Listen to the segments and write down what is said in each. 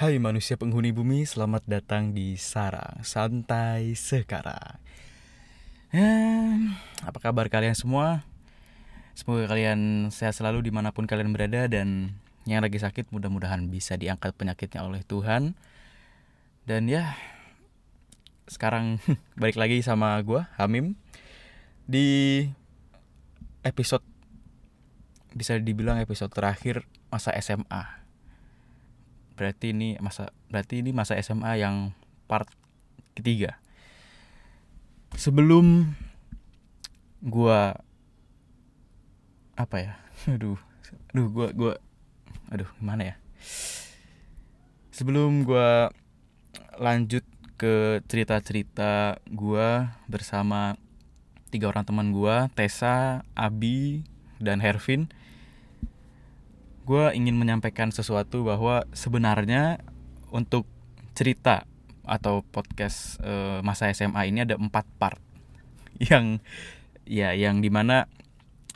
Hai manusia penghuni bumi, selamat datang di Sarang Santai Sekarang. Ya, apa kabar kalian semua? Semoga kalian sehat selalu di mana pun kalian berada dan yang lagi sakit mudah-mudahan bisa diangkat penyakitnya oleh Tuhan. Dan ya, sekarang balik lagi sama gue Hamim di episode bisa dibilang episode terakhir masa SMA berarti ini masa berarti ini masa SMA yang part ketiga. Sebelum gua apa ya? Aduh aduh gua gua aduh gimana ya? Sebelum gua lanjut ke cerita-cerita gua bersama tiga orang teman gua Tessa Abi dan Hervin gue ingin menyampaikan sesuatu bahwa sebenarnya untuk cerita atau podcast uh, masa SMA ini ada empat part. Yang ya yang di mana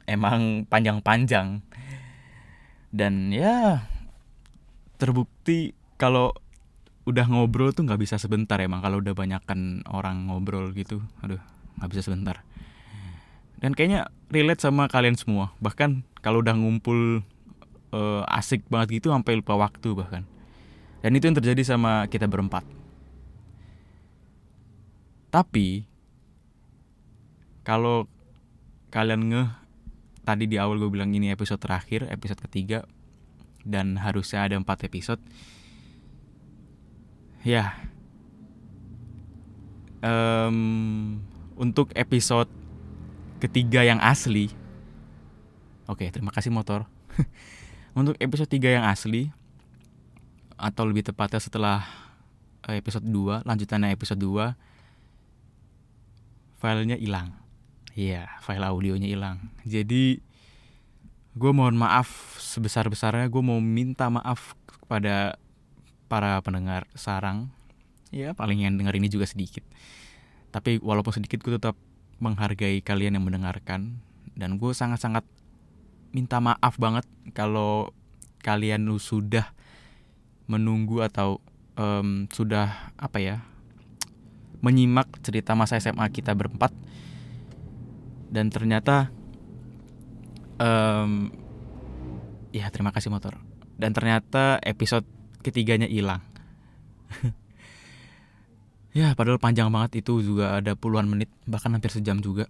emang panjang-panjang. Dan ya terbukti kalau udah ngobrol tuh nggak bisa sebentar emang kalau udah banyakkan orang ngobrol gitu. Aduh nggak bisa sebentar. Dan kayaknya relate sama kalian semua. Bahkan kalau udah ngumpul uh, asik banget gitu sampai lupa waktu bahkan. Dan itu yang terjadi sama kita berempat. Tapi kalau kalian ngeh tadi di awal gue bilang ini episode terakhir episode ketiga dan harusnya ada empat episode ya um, untuk episode ketiga yang asli oke terima kasih motor Untuk episode 3 yang asli atau lebih tepatnya setelah eh, episode 2, lanjutannya episode 2 filenya hilang. Iya, file audionya hilang. Jadi gue mohon maaf sebesar-besarnya gue mau minta maaf kepada para pendengar sarang ya paling yang dengar ini juga sedikit tapi walaupun sedikit gue tetap menghargai kalian yang mendengarkan dan gue sangat-sangat minta maaf banget kalau kalian sudah menunggu atau um, sudah apa ya menyimak cerita masa SMA kita berempat. Dan ternyata um, ya terima kasih motor. Dan ternyata episode ketiganya hilang. Ya padahal panjang banget itu juga ada puluhan menit bahkan hampir sejam juga.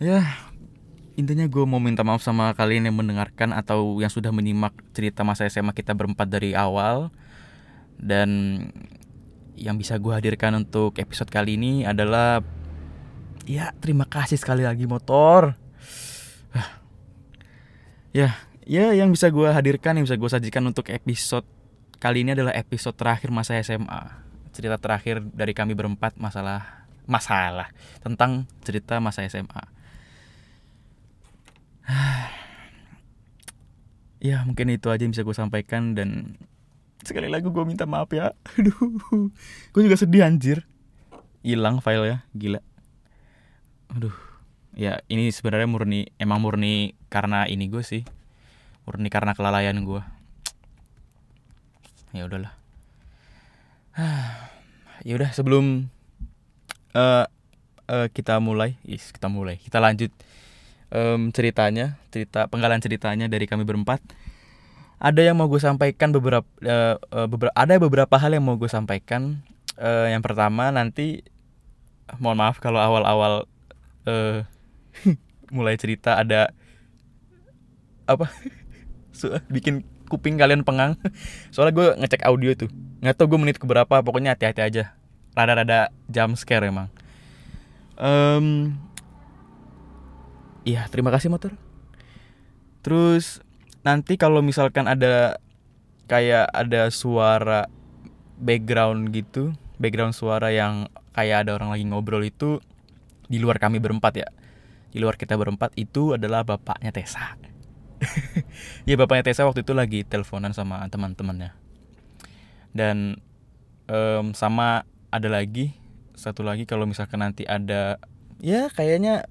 Ya intinya gue mau minta maaf sama kalian yang mendengarkan atau yang sudah menyimak cerita masa SMA kita berempat dari awal. Dan yang bisa gue hadirkan untuk episode kali ini adalah ya terima kasih sekali lagi motor. Ya ya yang bisa gue hadirkan yang bisa gue sajikan untuk episode kali ini adalah episode terakhir masa SMA cerita terakhir dari kami berempat masalah masalah tentang cerita masa SMA ya mungkin itu aja yang bisa gue sampaikan dan sekali lagi gue minta maaf ya. Aduh gue juga sedih anjir. Hilang file ya gila. Aduh ya ini sebenarnya murni emang murni karena ini gue sih. Murni karena kelalaian gue ya udahlah. Ya udah sebelum uh, uh, kita mulai yes, kita mulai kita lanjut um, ceritanya, cerita penggalan ceritanya dari kami berempat. Ada yang mau gue sampaikan beberapa, uh, uh, beberapa ada beberapa hal yang mau gue sampaikan. Uh, yang pertama nanti, mohon maaf kalau awal-awal uh, mulai cerita ada apa bikin kuping kalian pengang soalnya gue ngecek audio tuh nggak tau gue menit keberapa pokoknya hati-hati aja rada-rada jam scare emang um, Iya, terima kasih motor. Terus nanti kalau misalkan ada kayak ada suara background gitu, background suara yang kayak ada orang lagi ngobrol itu di luar kami berempat ya. Di luar kita berempat itu adalah bapaknya Tessa. ya bapaknya Tessa waktu itu lagi teleponan sama teman-temannya. Dan um, sama ada lagi satu lagi kalau misalkan nanti ada ya kayaknya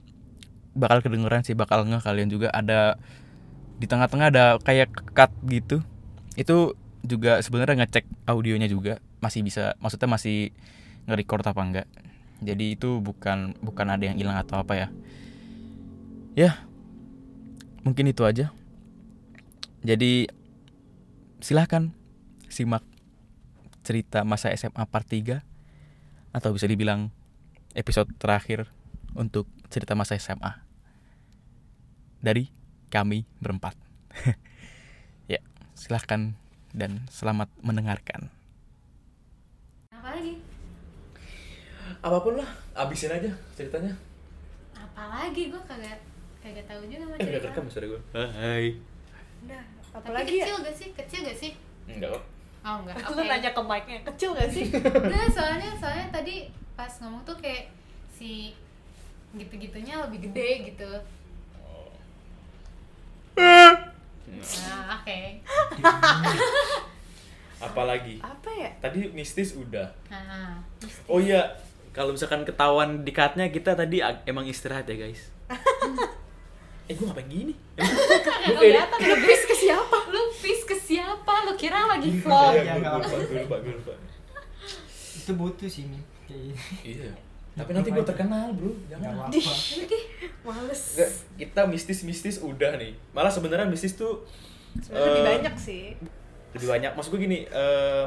bakal kedengeran sih bakal nggak kalian juga. Ada di tengah-tengah ada kayak cut gitu. Itu juga sebenarnya ngecek audionya juga. Masih bisa maksudnya masih nge-record apa enggak. Jadi itu bukan bukan ada yang hilang atau apa ya. Ya mungkin itu aja. Jadi silahkan simak cerita masa SMA part 3 atau bisa dibilang episode terakhir untuk cerita masa SMA dari kami berempat. ya, silahkan dan selamat mendengarkan. Apa lagi? Apa pun lah, abisin aja ceritanya. Apalagi gue kagak kagak tahu juga sama Eh, udah rekam suara gue. Hai. Udah, Tapi ya? kecil gak sih? Kecil gak sih? Enggak kok. Oh enggak. Lu Oke. nanya ke mic-nya, kecil gak sih? Enggak, soalnya soalnya tadi pas ngomong tuh kayak si gitu-gitunya lebih gede gitu. Nah, oke. Apalagi? Apa ya? Tadi mistis udah. Nah, Oh iya, kalau misalkan ketahuan di cutnya kita tadi emang istirahat ya guys. eh gue ngapain gini? Gak kelihatan lu bis ke siapa? lu pis ke siapa? Lu kira lagi Iya, vlog? Ya, gue lupa, gue lupa, gue lupa. itu butuh sih nih kayak gini Iya. Tapi nanti gue terkenal bro, jangan. apa-apa Males. Nggak, kita mistis-mistis udah nih. Malah sebenarnya mistis tuh Sebenarnya lebih eh, banyak sih. lebih banyak. Maksud gue gini, eh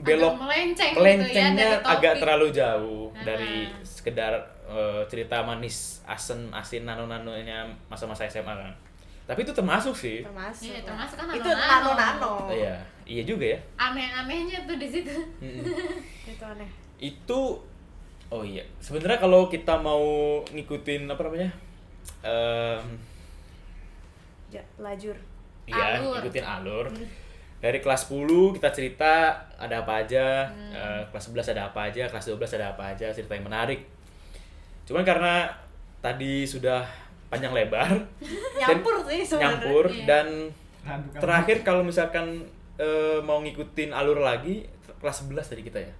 belok Agak melenceng gitu ya melencengnya dari topik. agak terlalu jauh Aha. dari sekedar eh, cerita manis asen asin nano nanonya masa-masa SMA kan tapi itu termasuk sih Termasuk. Iya, termasuk kan Itu nano-nano. nano-nano. iya iya juga ya Aneh-anehnya tuh di situ. Mm-mm. Itu aneh. Itu oh iya sebenarnya kalau kita mau ngikutin apa namanya Em, Ja, lajur. iya Alur. ngikutin alur dari kelas 10 kita cerita ada apa aja Hmm. eh, kelas 11 ada apa aja kelas 12 ada apa aja cerita yang menarik cuman karena tadi sudah panjang lebar Nyampur sih sebenarnya. nyampur Iya. dan kan. terakhir kalau misalkan eh, mau ngikutin alur lagi kelas 11 tadi kita ya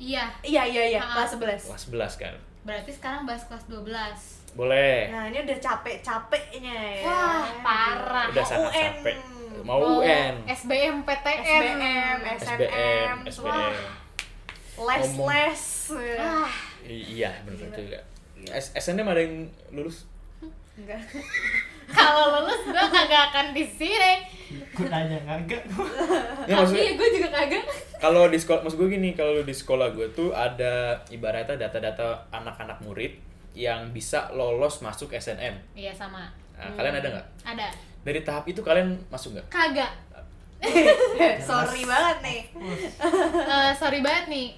Iya. Iya, iya, iya. Kelas 11. kelas 11 kan Berarti sekarang bahas kelas 12. boleh Nah, ini udah capek-capeknya ya. Wah, parah. udah Mau sangat UN. capek mau UN SBM, PTN. SBM, SBM. SBM Les-les. Ah, iya benar juga SNM ada yang lulus Enggak. kalau lulus gue kagak akan di sini. Ikut aja kagak ya, maksudnya Iya, gue juga kagak. kalau di sekolah maksud gue gini kalau di sekolah gue tuh ada ibaratnya data-data anak-anak murid yang bisa lolos masuk SNM Iya sama. nah, kalian ada nggak Ada. dari tahap itu kalian masuk nggak Kagak. Sorry banget nih. Eh, sorry banget nih.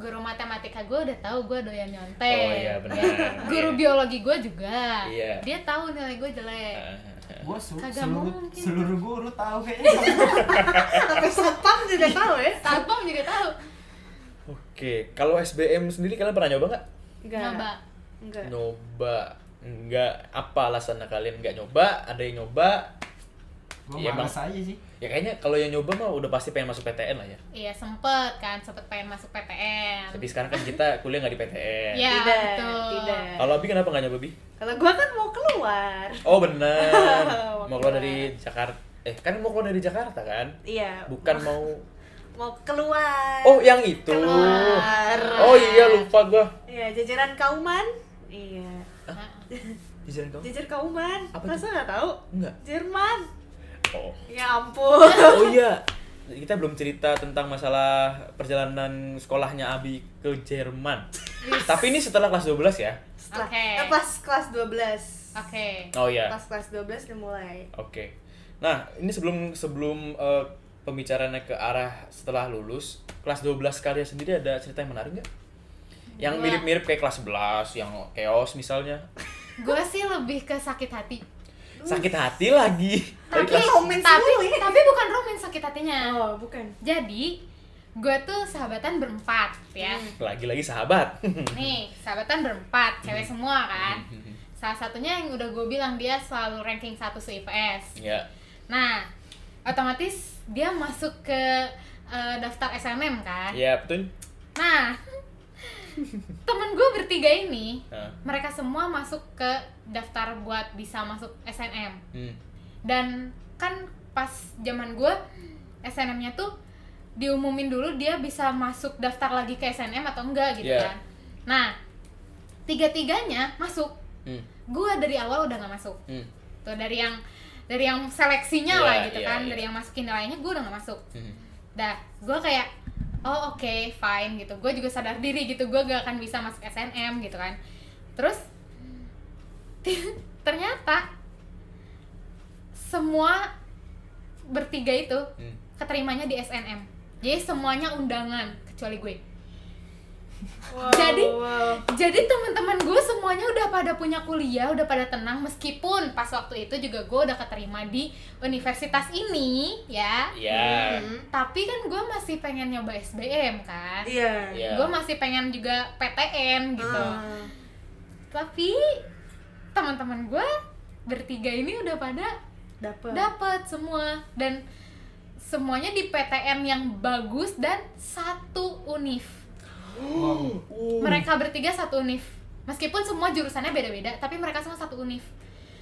Guru matematika gue udah tahu gue doyan nyontek. Oh, iya, benar. Guru biologi gue juga. Iya. Dia tahu nilai gue jelek. gue su- Kagak seluruh mungkin. seluruh guru tahu kayaknya Sampai satpam juga tahu ya. Satpam juga tahu. oke kalau SBM sendiri kalian pernah nyoba nggak Enggak. Nyoba. Enggak. nyoba enggak apa alasannya kalian nggak nyoba ada yang nyoba gue Iya, malas Bang. aja sih ya kayaknya kalau yang nyoba mah udah pasti pengen masuk PTN lah ya Iya sempet kan, sempet pengen masuk PTN. tapi sekarang kan kita kuliah nggak di PTN Iya Tidak, betul. tidak. kalau Abi kenapa nggak nyoba Bi Kalau gua kan mau keluar. oh bener Mau mau keluar dari Jakarta eh kan mau keluar dari Jakarta kan Iya. bukan mau mau keluar. oh yang itu Keluar. oh iya lupa gua Iya, jajaran kauman. Iya. Jajaran kau Jajar kauman. Apa Masa nggak tahu? enggak Jerman. Oh Ya ampun. oh iya kita belum cerita tentang masalah perjalanan sekolahnya Abi ke Jerman tapi ini setelah kelas 12 ya Setelah Oke. eh, pas kelas 12. Oke. oh iya Pas kelas 12 udah mulai. Oke. Nah, ini sebelum sebelum eh, pembicaraannya ke arah setelah lulus, kelas 12 kalian sendiri ada cerita yang menarik nggak? Yang mirip-mirip kayak kelas 11, yang chaos misalnya. Gue sih lebih ke sakit hati. Sakit hati lagi. Tapi romance tapi mulu ya. tapi bukan romance sakit hatinya. Oh, bukan. Jadi gue tuh sahabatan berempat ya. lagi-lagi sahabat. Nih sahabatan berempat, cewek semua kan. Salah satunya yang udah gue bilang dia selalu ranking 1 se IPS. ya. Nah, otomatis dia masuk ke eh, daftar SNM kan. Ya, betul. Nah, temen gue bertiga ini, Nah, mereka semua masuk ke daftar buat bisa masuk SNM. hmm. Dan kan pas zaman gue SNM-nya tuh diumumin dulu dia bisa masuk daftar lagi ke SNM atau enggak gitu Iya. kan nah tiga-tiganya masuk Hmm. gue dari awal udah nggak masuk Hmm. tuh dari yang dari yang seleksinya Iya, lah gitu iya, kan iya. dari yang masukin nilainya gue udah nggak masuk Hmm. dah gue kayak oh oke fine gitu. Gue juga sadar diri gitu gue gak akan bisa masuk SNM gitu kan. Terus ternyata semua bertiga itu Hmm. keterimanya di SNM jadi semuanya undangan kecuali gue Wow, Jadi- wow. jadi teman-teman gue semuanya udah pada punya kuliah udah pada tenang meskipun pas waktu itu juga gue udah keterima di universitas ini ya Ya. Hmm. tapi kan gue masih pengen nyoba SBM kan Iya. Iya. gue masih pengen juga PTN gitu Ah. tapi teman-teman gue bertiga ini udah pada Dapet. dapat semua dan semuanya di PTN yang bagus dan satu univ Wow. mereka bertiga satu univ. Meskipun semua jurusannya beda-beda tapi mereka semua satu univ.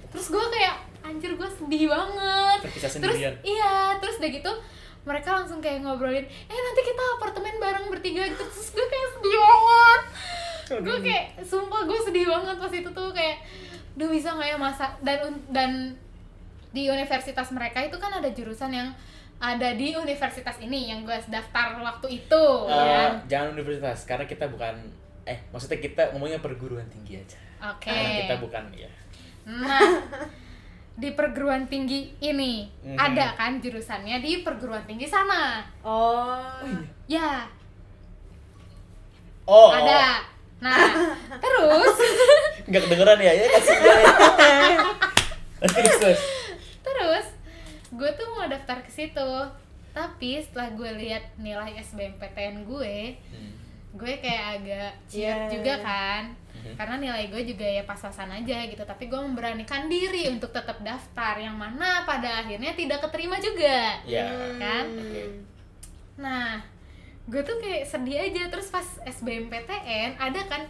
Terus gue kayak anjir gue sedih banget. Terus iya terus udah gitu mereka langsung kayak ngobrolin eh nanti kita apartemen bareng bertiga gitu. Terus gue kayak sedih banget. Gue kayak sumpah gue sedih banget pas itu tuh kayak duh bisa nggak ya masa? Dan dan di universitas mereka itu kan ada jurusan yang ada di universitas ini yang gue daftar waktu itu Eh, ya jangan universitas karena kita bukan eh maksudnya kita ngomongnya perguruan tinggi aja. oke Karena kita bukan ya. Nah, di perguruan tinggi ini Mhm. ada kan jurusannya di perguruan tinggi sana. Oh. Ya, Oh, ada. Nah, terus Enggak kedengeran ya? Ya kasih Terus terus. Gue tuh mau daftar ke situ. Tapi setelah gue lihat nilai SBMPTN gue, Hmm. gue kayak agak ciut Iya. juga kan. Mhm. Karena nilai gue juga ya pas-pasan aja gitu, tapi gue memberanikan diri untuk tetap daftar yang mana pada akhirnya tidak keterima juga. Ya. Kan? Oke. Nah, gue tuh kayak sedih aja terus pas SBMPTN ada kan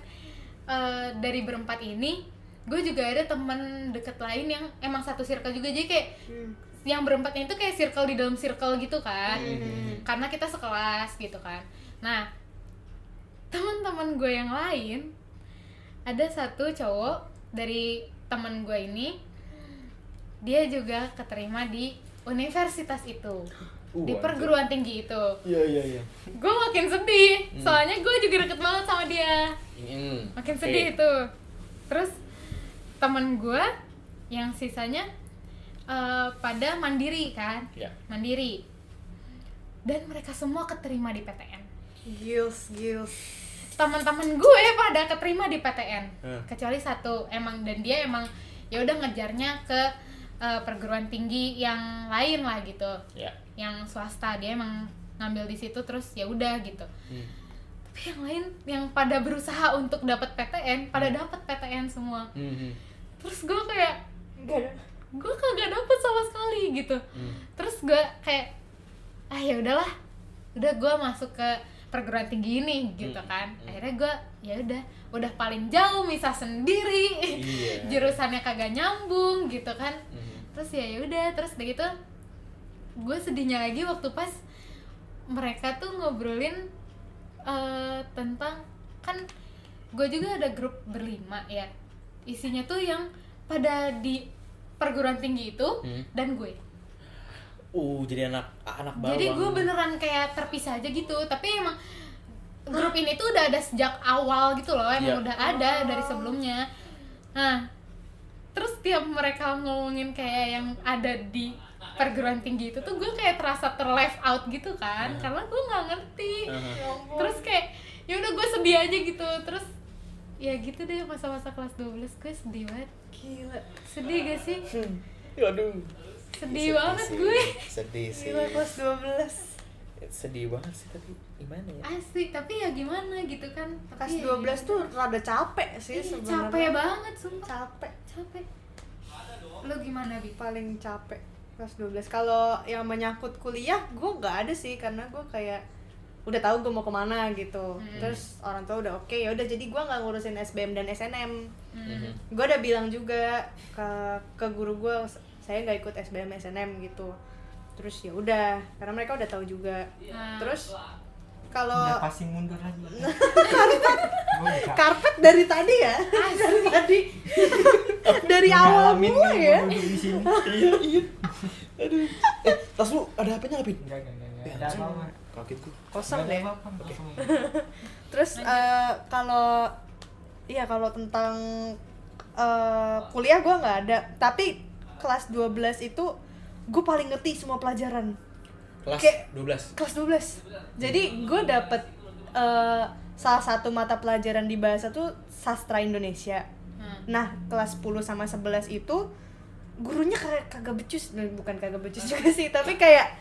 eh, dari berempat ini gue juga ada temen deket lain yang emang satu circle juga jadi kayak Hmm. Yang berempat itu kayak circle di dalam circle gitu kan Mhm. karena kita sekelas gitu kan nah teman-teman gue yang lain ada satu cowok dari temen gue ini dia juga keterima di universitas itu Uh, di anjir. perguruan tinggi itu Iya iya iya. gue makin sedih Hmm. soalnya gue juga deket banget sama dia Hmm. makin sedih itu terus temen gue yang sisanya eh, pada mandiri kan Ya. mandiri dan mereka semua keterima di PTN Gils, gils. teman-teman gue pada keterima di PTN Hmm. kecuali satu emang dan dia emang ya udah ngejarnya ke eh, perguruan tinggi yang lain lah gitu Ya. yang swasta dia emang ngambil di situ terus ya udah gitu Hmm. tapi yang lain yang pada berusaha untuk dapat PTN pada dapat PTN semua Hmm. terus gue kayak Enggak ada. Gue kagak dapet sama sekali gitu Hmm. terus gue kayak ah ya udahlah udah gue masuk ke perguruan tinggi ini gitu Hmm. kan Hmm. akhirnya gue ya udah udah paling jauh misah sendiri Iya. jurusannya kagak nyambung gitu kan Hmm. terus ya udah terus udah gitu gue sedihnya lagi waktu pas mereka tuh ngobrolin eh, tentang kan gue juga ada grup berlima ya isinya tuh yang pada di perguruan tinggi itu Hmm. dan gue Uh, jadi anak anak bawang. jadi gue beneran kayak terpisah aja gitu tapi emang grup ini tuh udah ada sejak awal gitu loh emang Iya. udah ada dari sebelumnya nah terus tiap mereka ngomongin kayak yang ada di perguruan tinggi itu tuh gue kayak terasa ter left out gitu kan Hmm. karena gue nggak ngerti Aha. terus kayak ya udah gue sedih aja gitu terus ya gitu deh masa-masa kelas 12 gue sedih banget Gila. sedih gak sih Waduh. sedih banget gue Sedih sih. Gila kelas 12. Sedih banget sih tapi gimana ya? asik tapi ya gimana gitu kan Kelas ya 12 tuh rada capek sih Iya, sebenarnya. capek banget sumpah Capek. capek lo gimana bi Paling capek kelas 12. Kalau yang menyangkut kuliah, gue nggak ada sih karena gue kayak udah tahu gue mau ke mana gitu. Hmm. Terus orang tua udah oke ya udah jadi gue nggak ngurusin SBM dan SNM. Mhm. gue udah bilang juga ke ke guru gue saya nggak ikut SBM SNM gitu terus ya udah karena mereka udah tahu juga Nah. terus kalau passing mundur lagi. Buka. karpet dari tadi ya dari tadi dari awal mulai ya iya iya aduh eh tas lu ada HP-nya Apin? Enggak, enggak, enggak, Eh, kaget gua kosong deh. terus eh, kalau iya kalau tentang eh, kuliah gue nggak ada. Tapi kelas 12 itu gue paling ngerti semua pelajaran. Kelas Kayak- 12 kelas 12 jadi gue dapet eh, salah satu mata pelajaran di bahasa tuh sastra Indonesia. Hmm. nah kelas 10 sama 11 itu gurunya kayak kagak becus. Eh, bukan kagak becus juga sih tapi kayak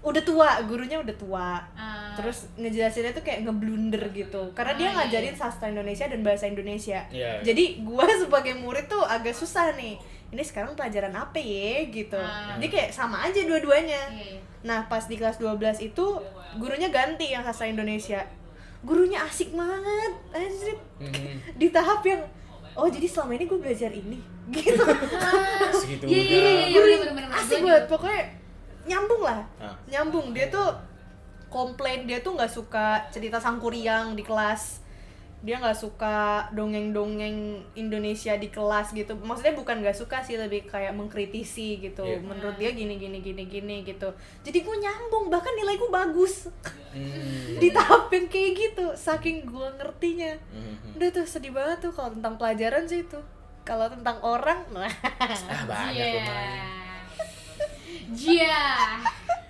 udah tua gurunya udah tua. Ah. terus ngejelasinnya tuh kayak ngeblunder gitu. Karena dia Ah, iya, ngajarin iya. sastra Indonesia dan bahasa Indonesia. Iya. jadi gua sebagai murid tuh agak susah nih. Ini sekarang pelajaran apa ya gitu. Ah. jadi kayak sama aja dua-duanya. Iya. nah pas di kelas 12 itu gurunya ganti yang sastra Indonesia. Gurunya asik banget. Anjir Hmm. di tahap yang oh jadi selama ini gue belajar ini. Gitu. Segitu Iya, iya, iya, iya, asik banget. Pokoknya nyambung lah. Ah. nyambung. Dia tuh komplain dia tuh nggak suka cerita sangkuriang di kelas. Dia nggak suka dongeng-dongeng Indonesia di kelas gitu. Maksudnya bukan nggak suka sih lebih kayak mengkritisi gitu. Iya. menurut dia gini gini gini gini gitu. Jadi gue nyambung bahkan nilai gue bagus. Hmm. di tahap yang kayak gitu saking gue ngertinya. Hmm. udah tuh sedih banget tuh kalau tentang pelajaran sih itu. Kalau tentang orang nah ah banyak lumayan Iya.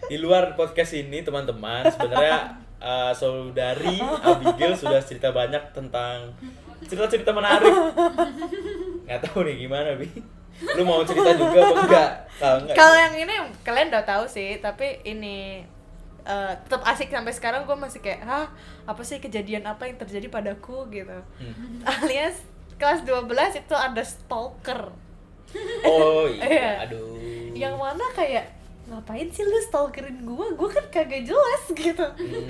di luar podcast ini teman-teman sebenarnya eh, saudari Abigail sudah cerita banyak tentang cerita-cerita menarik nggak tahu nih gimana bi lu mau cerita juga apa enggak kalau enggak Kalau yang ini kalian udah tahu sih, tapi ini eh, tetap asik sampai sekarang gue masih kayak, hah apa sih kejadian apa yang terjadi padaku gitu. Hmm. Alias kelas 12 itu ada stalker. oh Iya. iya aduh Yang mana kayak ngapain sih lu stalkerin gue? Gue kan kagak jelas gitu. Hmm.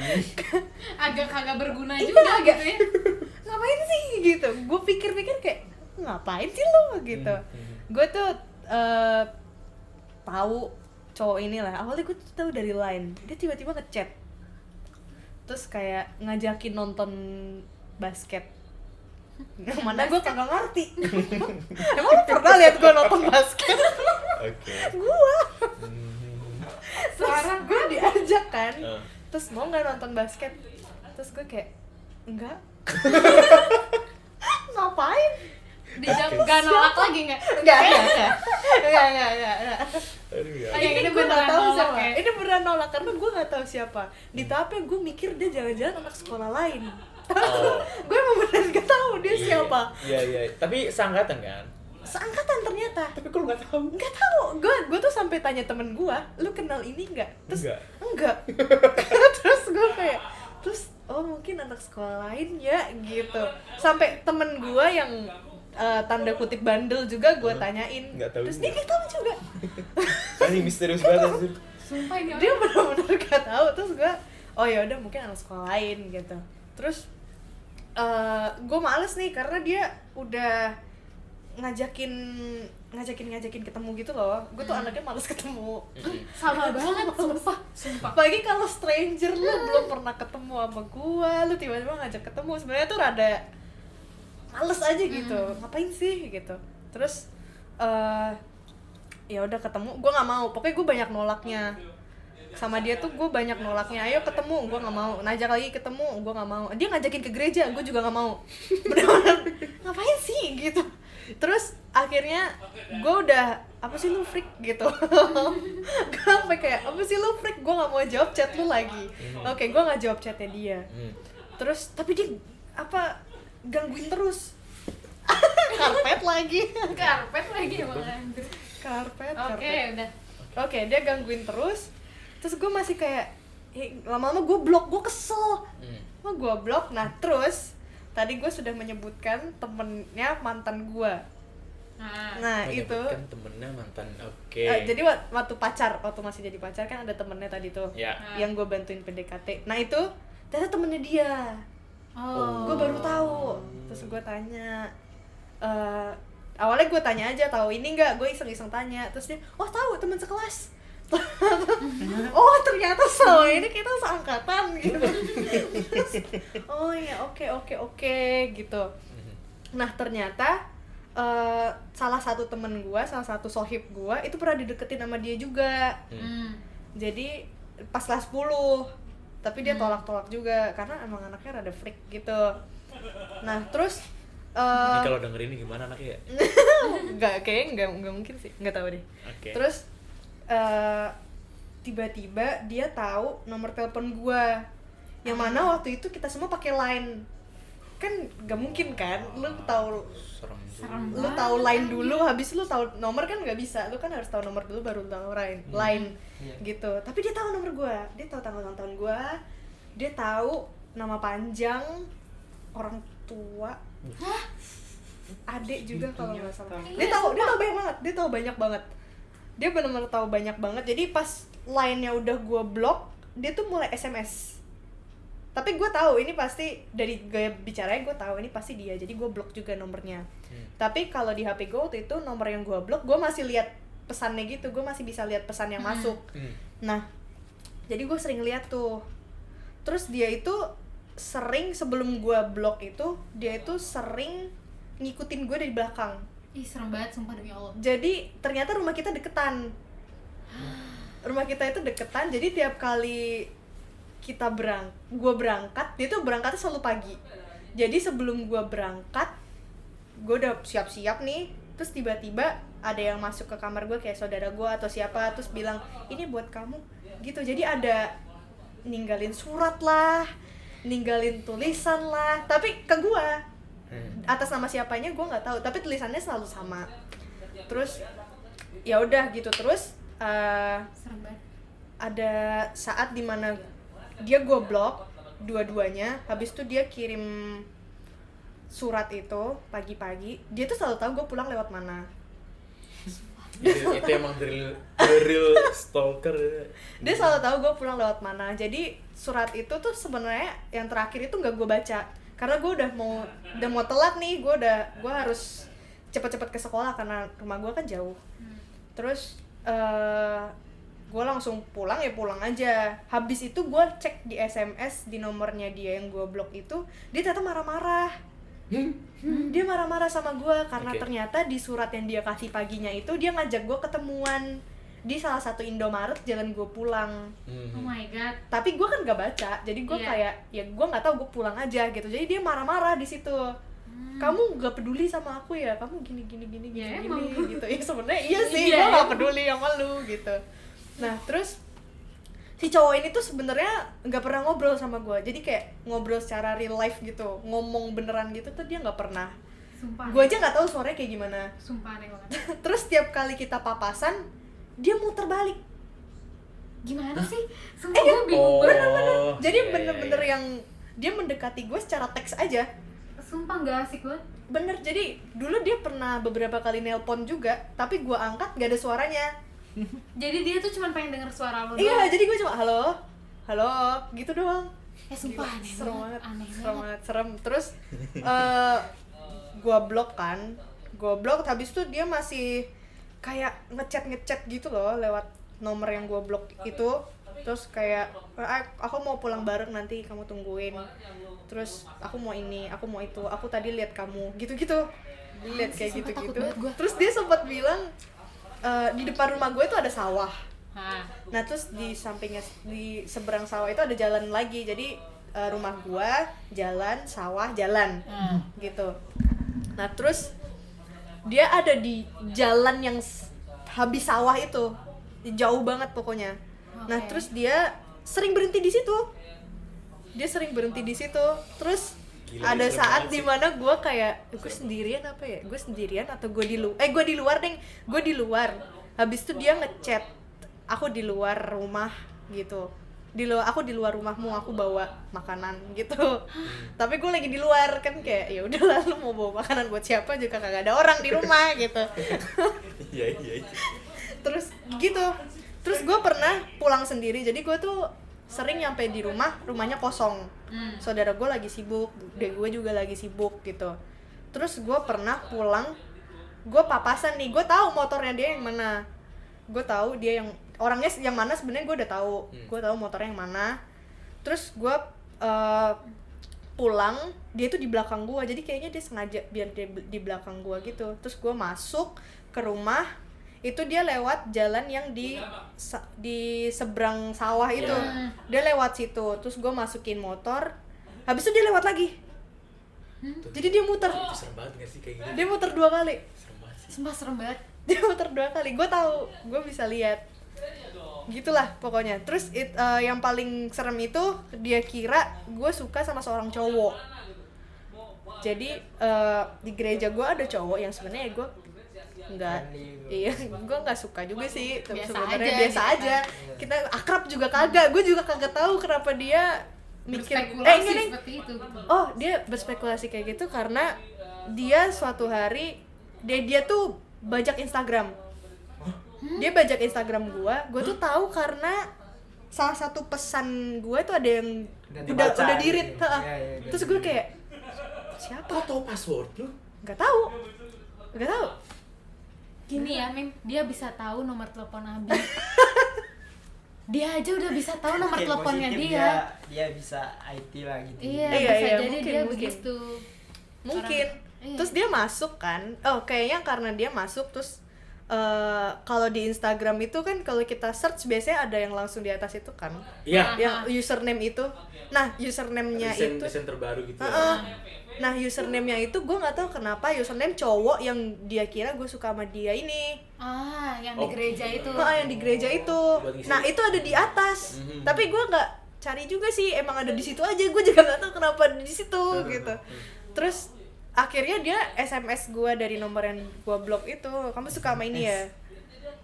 Agak kagak berguna Iya, juga agak. gitu ya. ngapain sih gitu? Gue pikir-pikir kayak ngapain sih lu gitu. Hmm. Gue tuh eh, tahu cowok ini lah awalnya gue tuh tahu dari line dia tiba-tiba ngechat terus kayak ngajakin nonton basket yang mana gue kagak ngerti emang lu pernah lihat gue nonton basket oke gue Hmm. Sekarang gue diajak kan Eh. terus mau nggak nonton basket? Terus gue kayak enggak. Ngapain? Di jam gak nolak lagi nggak? enggak enggak enggak enggak enggak enggak, enggak. aduh ya. Ini gue nggak tahu nolak siapa. ya? ini beneran nolak karena gue nggak tahu siapa. Di tahapnya gue mikir dia jangan-jangan anak sekolah lain. Oh. gue emang beneran gak tahu dia Iya. siapa. iya iya. Tapi seangkatan kan seangkatan ternyata. Tapi kok lu nggak tahu? Nggak tahu. Gue gue tuh sampai tanya temen gue lu kenal ini nggak? Terus Enggak. enggak terus gue kayak terus oh mungkin anak sekolah lain ya gitu. Sampai temen gue yang eh, tanda kutip bandel juga gue tanyain. Nggak tahu terus juga. dia nggak tahu juga. Ini misterius banget. Sumpah ini dia benar-benar gak tahu. Terus gue oh ya udah mungkin anak sekolah lain gitu. Terus eh gue males nih karena dia udah ngajakin ngajakin ngajakin ketemu gitu loh. Gue tuh anaknya males ketemu. Hmm. sama banget sumpah. Sumpah. apalagi kalau stranger lu belum pernah ketemu sama gue lu tiba-tiba ngajak ketemu. Sebenarnya tuh rada males aja gitu. Ngapain sih gitu. Terus eh ya udah ketemu. Gue nggak mau. Pokoknya gue banyak nolaknya. Sama dia tuh gue banyak nolaknya. Ayo ketemu. Gue nggak mau. Ngajak lagi ketemu. Gue nggak mau. Dia ngajakin ke gereja. Gue juga nggak mau. Bener-bener ngapain sih? gitu. Terus akhirnya gue udah apa sih lu freak? gitu. Gue sampai kayak apa sih lu freak? Gue nggak mau jawab chat lu lagi. Oke gue nggak jawab chatnya dia. Hmm. terus tapi dia apa gangguin terus. Karpet lagi. Karpet lagi emang karpet. Oke, karpet. udah. oke dia gangguin terus. Terus gue masih kayak eh, lama-lama gue blok gue kesel. Hmm. Gue blok. Nah terus tadi gue sudah menyebutkan temennya mantan gue Nah, nah itu temennya mantan oke. Eh, jadi wak- waktu pacar waktu masih jadi pacar kan ada temennya tadi tuh Nah. yang gue bantuin PDKT nah itu ternyata temennya dia. Oh. gue baru tahu. Terus gue tanya eh awalnya gue tanya aja tahu ini nggak? Gue iseng-iseng tanya. Terus dia oh tahu teman sekelas oh ternyata selama ini kita seangkatan gitu. Terus, oh ya oke oke oke gitu. Nah ternyata eh, salah satu temen gua salah satu sohib gua itu pernah dideketin sama dia juga. Hmm. jadi pas kelas 10 tapi dia tolak-tolak juga karena emang anaknya rada freak gitu. Nah terus Ini eh kalau denger ini gimana anaknya ya? nggak kayaknya nggak nggak mungkin sih. Nggak tahu deh. Oke. terus eh, tiba-tiba dia tahu nomor telepon gua. Yang mana waktu itu kita semua pakai line. Kan nggak mungkin kan? Lu tahu serem juga. Serem lu tahu line dulu habis lu tahu nomor kan nggak bisa. Lu kan harus tahu nomor dulu baru tahu line line Iya. gitu. Tapi dia tahu nomor gua. Dia tahu tanggal ulang tahun gua. Dia tahu nama panjang orang tua. Adik juga kalau nggak salah. Iya, dia tahu dia tahu banyak banget. Dia tahu banyak banget dia benar-benar tahu banyak banget. Jadi pas line-nya udah gua blok dia tuh mulai sms tapi gue tahu ini pasti dari gaya bicaranya gue tahu ini pasti dia. Jadi gue blok juga nomornya. Hmm. tapi kalau di hp gue waktu itu nomor yang gue blok gue masih lihat pesannya gitu. Gue masih bisa lihat pesan yang Hmm. masuk. Hmm. nah jadi gue sering lihat tuh. Terus dia itu sering sebelum gue blok itu dia itu sering ngikutin gue dari belakang Ih serem banget sumpah demi Allah. Jadi ternyata rumah kita deketan. Rumah kita itu deketan jadi tiap kali kita berang gue berangkat dia tuh berangkatnya selalu pagi. Jadi sebelum gue berangkat gue udah siap-siap nih. Terus tiba-tiba ada yang masuk ke kamar gue kayak saudara gue atau siapa terus bilang ini buat kamu. Gitu. Jadi ada ninggalin surat lah ninggalin tulisan lah tapi ke gue Hmm. atas nama siapanya gue nggak tahu. Tapi tulisannya selalu sama. Terus ya udah gitu. Terus eh, banget. ada saat di mana dia gue blok dua-duanya. Habis itu dia kirim surat itu pagi-pagi. Dia tuh selalu tahu gue pulang lewat mana. Itu, itu emang the real, the real stalker dia selalu tahu gue pulang lewat mana. Jadi surat itu tuh sebenarnya yang terakhir itu nggak gue baca karena gue udah mau udah mau telat nih gue udah gue harus cepet-cepet ke sekolah karena rumah gue kan jauh. Terus eh gue langsung pulang ya pulang aja. Habis itu gue cek di sms di nomornya dia yang gue blok itu dia ternyata marah-marah. Dia marah-marah sama gue karena Oke. ternyata di surat yang dia kasih paginya itu dia ngajak gue ketemuan di salah satu Indomaret jalan gue pulang. Hmm. Oh my god. Tapi gue kan gak baca jadi gue Iya. kayak ya gue nggak tahu gue pulang aja gitu. Jadi dia marah-marah di situ. Kamu gak peduli sama aku ya? Kamu gini gini gini gini Ya, gini emang. gitu. Ya sebenarnya iya sih Iya, gue gak peduli sama lu gitu. Nah terus si cowok ini tuh sebenarnya nggak pernah ngobrol sama gue jadi kayak ngobrol secara real life gitu ngomong beneran gitu tuh dia nggak pernah. Sumpah. Gue aja nggak tahu suaranya kayak gimana. Sumpah aneh banget terus tiap kali kita papasan dia muter balik. Gimana sih? Sumpah Eh, dia- gue bingung. Oh, banget jadi iya, iya, bener-bener iya. yang dia mendekati gue secara teks aja. Sumpah gak asik banget. Bener jadi dulu dia pernah beberapa kali nelpon juga tapi gue angkat gak ada suaranya. Jadi dia tuh cuma pengen denger suara lo iya doang. jadi gue cuma halo? Halo? Gitu doang. Eh sumpah Gila, aneh serem banget banget Aneh serem banget. banget serem. Terus eh gue blok kan. Gue blok habis itu dia masih kayak ngechat ngechat gitu loh lewat nomor yang gue blok itu terus kayak "Eh, aku mau pulang bareng nanti kamu tungguin terus aku mau ini aku mau itu aku tadi lihat kamu gitu gitu lihat kayak gitu gitu terus dia sempat bilang "Eh, di depan rumah gue itu ada sawah. Nah terus di sampingnya di seberang sawah itu ada jalan lagi. Jadi eh, rumah gua, jalan, sawah, jalan. Hmm. Gitu. Nah, terus dia ada di jalan yang habis sawah itu. Jauh banget pokoknya. Nah, Oke. terus dia sering berhenti di situ. Dia sering berhenti di situ. Terus Gila, ada saat di mana gue kayak gue sendirian apa ya gue sendirian atau gue di luar eh gue di luar deng gue di luar habis itu dia ngechat aku di luar rumah gitu di luar aku di luar rumahmu aku bawa makanan gitu. Tapi gue lagi di luar kan kayak ya udah lu mau bawa makanan buat siapa juga kagak ada orang di rumah gitu. Iya iya iya. terus gitu. Terus gue pernah pulang sendiri jadi gue tuh sering nyampe di rumah rumahnya kosong. Hmm. saudara gue lagi sibuk dek gue juga lagi sibuk gitu. Terus gue pernah pulang gue papasan nih gue tahu motornya dia yang mana. Gue tahu dia yang orangnya yang mana sebenarnya gue udah tahu. Hmm. gue tahu motornya yang mana. Terus gue eh, pulang dia tuh di belakang gue jadi kayaknya dia sengaja biar dia di belakang gue gitu. Terus gue masuk ke rumah itu dia lewat jalan yang di di seberang sawah itu. Iya. dia lewat situ. Terus gue masukin motor. Habis itu dia lewat lagi. Tuh. jadi dia muter. Itu serem banget gak sih kayak gitu dia muter dua kali. Serem banget sih. Sumpah serem banget. dia muter dua kali. Gue tahu. Gue bisa lihat gitulah pokoknya. Terus it- eh, yang paling serem itu dia kira gue suka sama seorang cowok. Jadi eh, di gereja gue ada cowok yang sebenarnya gue nggak iya gue nggak suka juga sih. Biasa sebenarnya aja biasa gitu aja. kan. kita akrab juga kagak. Gue juga kagak tahu kenapa dia mikir eh seperti itu. oh dia berspekulasi kayak gitu karena dia suatu hari dia dia tuh bajak Instagram dia bajak Instagram gua gua tuh tahu karena salah satu pesan gua tuh ada yang Udah udah udah gitu. dirit heeh. Iya, iya, udah terus gue kayak siapa kok tau password lu nggak tahu nggak tahu Gini ya, Mim, dia bisa tahu nomor telepon Abi. dia aja udah bisa tahu nomor Mungkin teleponnya positif dia. dia bisa IT lah gitu Iya, Iya, bisa iya, jadi mungkin, dia mungkin. begitu. mungkin Orang- iya. terus dia masuk kan oh kayaknya karena dia masuk terus eh, kalau di Instagram itu kan kalau kita search biasanya ada yang langsung di atas itu kan? Iya. Yang username itu. Nah username-nya itu desain terbaru gitu Heeh. nah username-nya itu gue nggak tahu kenapa username cowok yang dia kira gue suka sama dia ini. Ah, yang Oh. di gereja itu. Heeh, yang di gereja itu. Nah itu ada di atas. Mhm. tapi gue nggak cari juga sih emang ada di situ aja. Gue juga nggak tahu kenapa ada di situ gitu. terus akhirnya dia sms gue dari nomor yang gue blok itu. Kamu suka sama ini ya?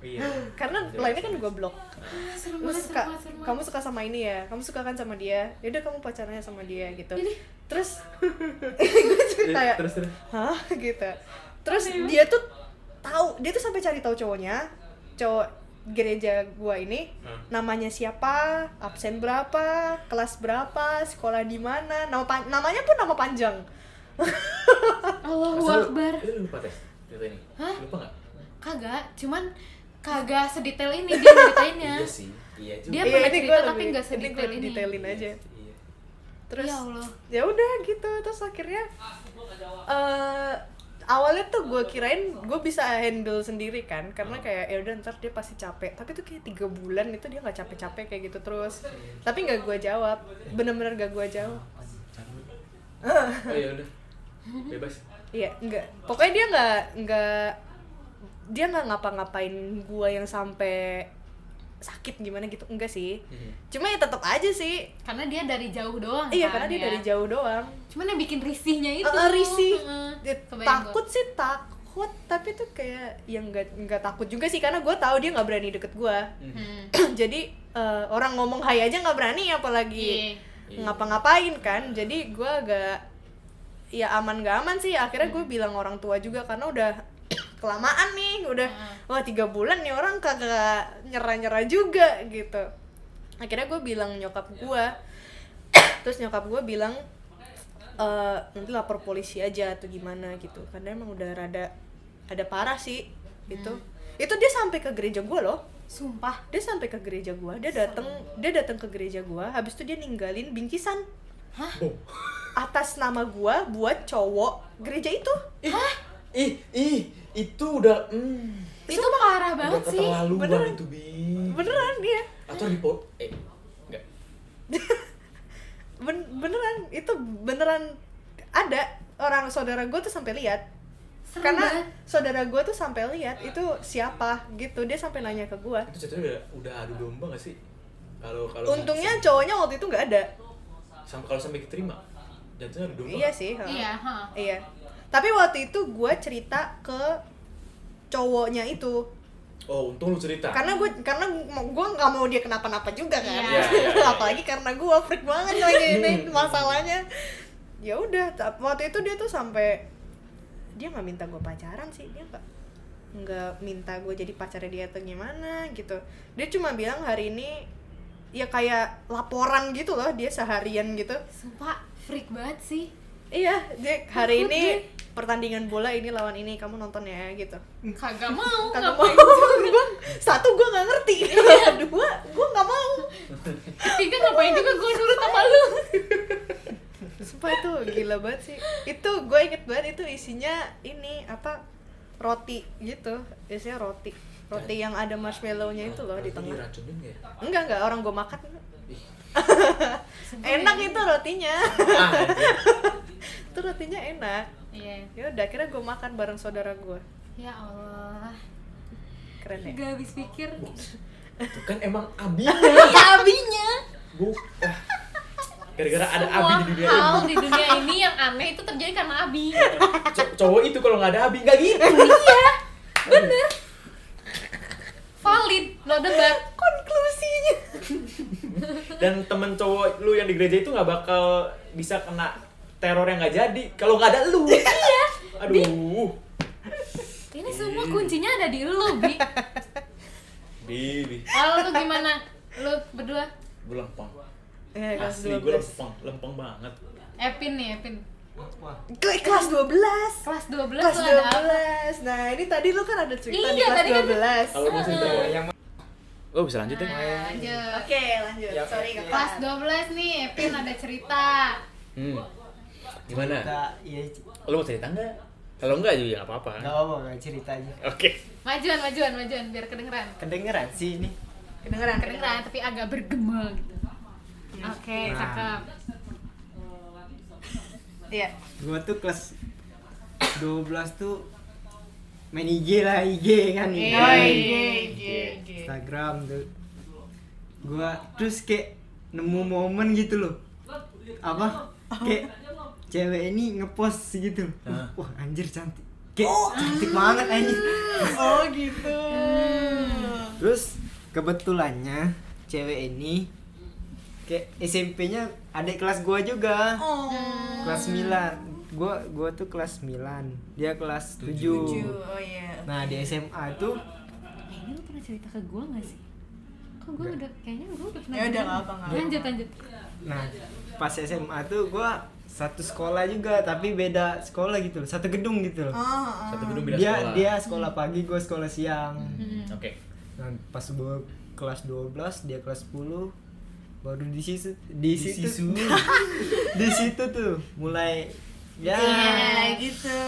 Iya. Karena lainnya kan gue blok Ah, banget, suka banget, kamu suka sama ini ya? Kamu suka kan sama dia? Yaudah kamu pacarnya sama dia gitu. Terus gue cerita ya. Terus terus. Hah? Gitu. Terus dia tuh tahu dia tuh sampai cari tahu cowoknya cowok gereja gua ini Hmm. namanya siapa absen berapa kelas berapa sekolah di mana nama namanya pun nama panjang Allahu Akbar. lu lupa tes cerita ini? Hah? lupa nggak? Kagak, cuman kagak sedetail ini dia ceritainnya. iya sih iya juga. Dia Iya, pernah cerita tapi nggak sedetail ini. detailin aja. iya. Terus Ya Allah. ya udah gitu terus akhirnya eh awalnya tuh gue kirain gue bisa handle sendiri kan karena kayak ya udah ntar dia pasti capek. Tapi tuh kayak tiga bulan itu dia nggak capek-capek kayak gitu terus. Tapi nggak gue jawab bener-bener gak gue jawab. Oh ya udah bebas. Iya nggak pokoknya dia nggak nggak dia nggak ngapa-ngapain gue yang sampai sakit gimana gitu. Enggak sih. Mhm. cuma ya tetap aja sih. Karena dia dari jauh doang iya kan, karena dia ya. dari jauh doang. Cuman yang bikin risihnya itu. Eh, eh, risih Kebayang takut sih takut. Tapi tuh kayak yang nggak nggak takut juga sih. Karena gue tahu dia nggak berani deket gue gua. Hmm. jadi eh, orang ngomong hai aja nggak berani apalagi Iya. ngapa-ngapain kan. Jadi gue agak ya aman gak aman sih. Akhirnya gue bilang orang tua juga karena udah kelamaan nih udah wah tiga bulan nih orang kagak nyerah-nyerah juga gitu. Akhirnya gue bilang nyokap gue terus nyokap gue bilang eh nanti lapor polisi aja atau gimana gitu. Karena emang udah rada ada parah sih itu itu dia sampai ke gereja gue loh. Sumpah. dia sampai ke gereja gua dia datang dia datang ke gereja gua habis itu dia ninggalin bingkisan. Bom. Atas nama gua buat cowok gereja itu Ih, ih, ih, itu udah, hmm, Itu parah udah banget sih. keterlaluan beneran. itu bi. beneran dia Atau di pot, eh, enggak. Ben- beneran itu beneran ada orang saudara gua tuh sampai lihat Serem karena banget. saudara gua tuh sampai lihat itu siapa gitu dia sampai nanya ke gua Itu ceritanya udah, udah adu domba gak sih? Kalau kalau untungnya cowoknya waktu itu nggak ada sampai kalau sampai diterima, domba. iya sih ha. Iya, ha. iya tapi waktu itu gua cerita ke cowoknya itu Oh, untung lu cerita. karena gue karena gue nggak mau dia kenapa-napa juga kan Iya. Iya, iya, iya. apalagi karena gue freak banget lagi ini masalahnya ya udah waktu itu dia tuh sampai dia nggak minta gue pacaran sih dia nggak nggak minta gue jadi pacarnya dia atau gimana gitu dia cuma bilang hari ini ya kayak laporan gitu loh dia seharian gitu. Sumpah freak banget sih. iya dia hari Takut ini deh. pertandingan bola ini lawan ini kamu nonton ya gitu. Kagak mau kagak mau. gua satu gue nggak ngerti. Dua gue nggak mau. Ketiga ngapain juga gue nurut sama lu? Sumpah itu gila banget sih. Itu gue inget banget itu isinya ini apa roti gitu. Isinya roti roti yang ada marshmallownya itu loh di tengah. diracunin ya? Enggak enggak. Orang gue makan. Enak itu rotinya. Ah anjir. itu rotinya enak. Iya. Ya udah akhirnya gue makan bareng saudara gue ya Allah. Keren ya? Gak habis pikir. Itu kan emang abinya. Abinya. Bu ah. gara-gara ada semua abi di dunia hal ini. di dunia ini yang aneh itu terjadi karena abi. Co- cowok itu kalau nggak ada abi nggak gitu. Iya bener valid lo debat konklusinya. Dan temen cowok lu yang di gereja itu nggak bakal bisa kena teror yang nggak jadi. Kalau nggak ada lu. Iya. Aduh. Ini semua kuncinya ada di lu bi. Bibi kalau lu gimana? Lu berdua? Gue lempeng. Kelas asli gue 12 lempeng. Lempeng banget. Epin nih Epin Wah, Ke- kelas 12 kelas 12 kelas lu ada apa? 12 nah ini tadi lu kan ada cerita di Iya, kelas tadi kan- 12 kalau mau cerita oh, yang oh bisa lanjut ya? Nah, lanjut. Oke lanjut. Ya, sorry kakak. Kelas 12 nih Epin ada cerita. Hmm. gimana? Kita ya lu mau cerita nggak? Kalau nggak juga nggak apa-apa. Nggak apa nggak cerita aja. Oke. Majuan majuan majuan biar kedengeran. Kedengeran sih ini. Kedengeran kedengeran tapi agak bergema gitu. Oke Nah. cakep iya. Gua tuh kelas 12 tuh main IG lah IG kan. IG. Oh, iya, Instagram tuh. Gua terus kayak nemu momen gitu loh. Apa? Kayak cewek ini ngepost gitu. Hah? wah anjir cantik. Kayak cantik banget anjir. Oh gitu. Terus kebetulannya cewek ini kayak SMP-nya adik kelas gua juga. Oh. Kelas 9 gua gua tuh kelas 9 dia kelas 7 oh iya. Nah di SMA tuh ini lu pernah cerita ke gue gak sih? Kok gue udah, kayaknya gue udah pernah Ya udah, dengar. nggak apa, nggak apa. Lanjut, lanjut. Nah pas SMA tuh gua satu sekolah juga tapi beda sekolah gitu loh. Satu gedung gitu loh. Oh, satu gedung beda dia sekolah. dia sekolah pagi gua sekolah siang. Hmm. oke. Nah pas gua kelas 12 dia kelas 10 baru di situ di, situ. situ. di situ tuh mulai ya. Iya, gitu.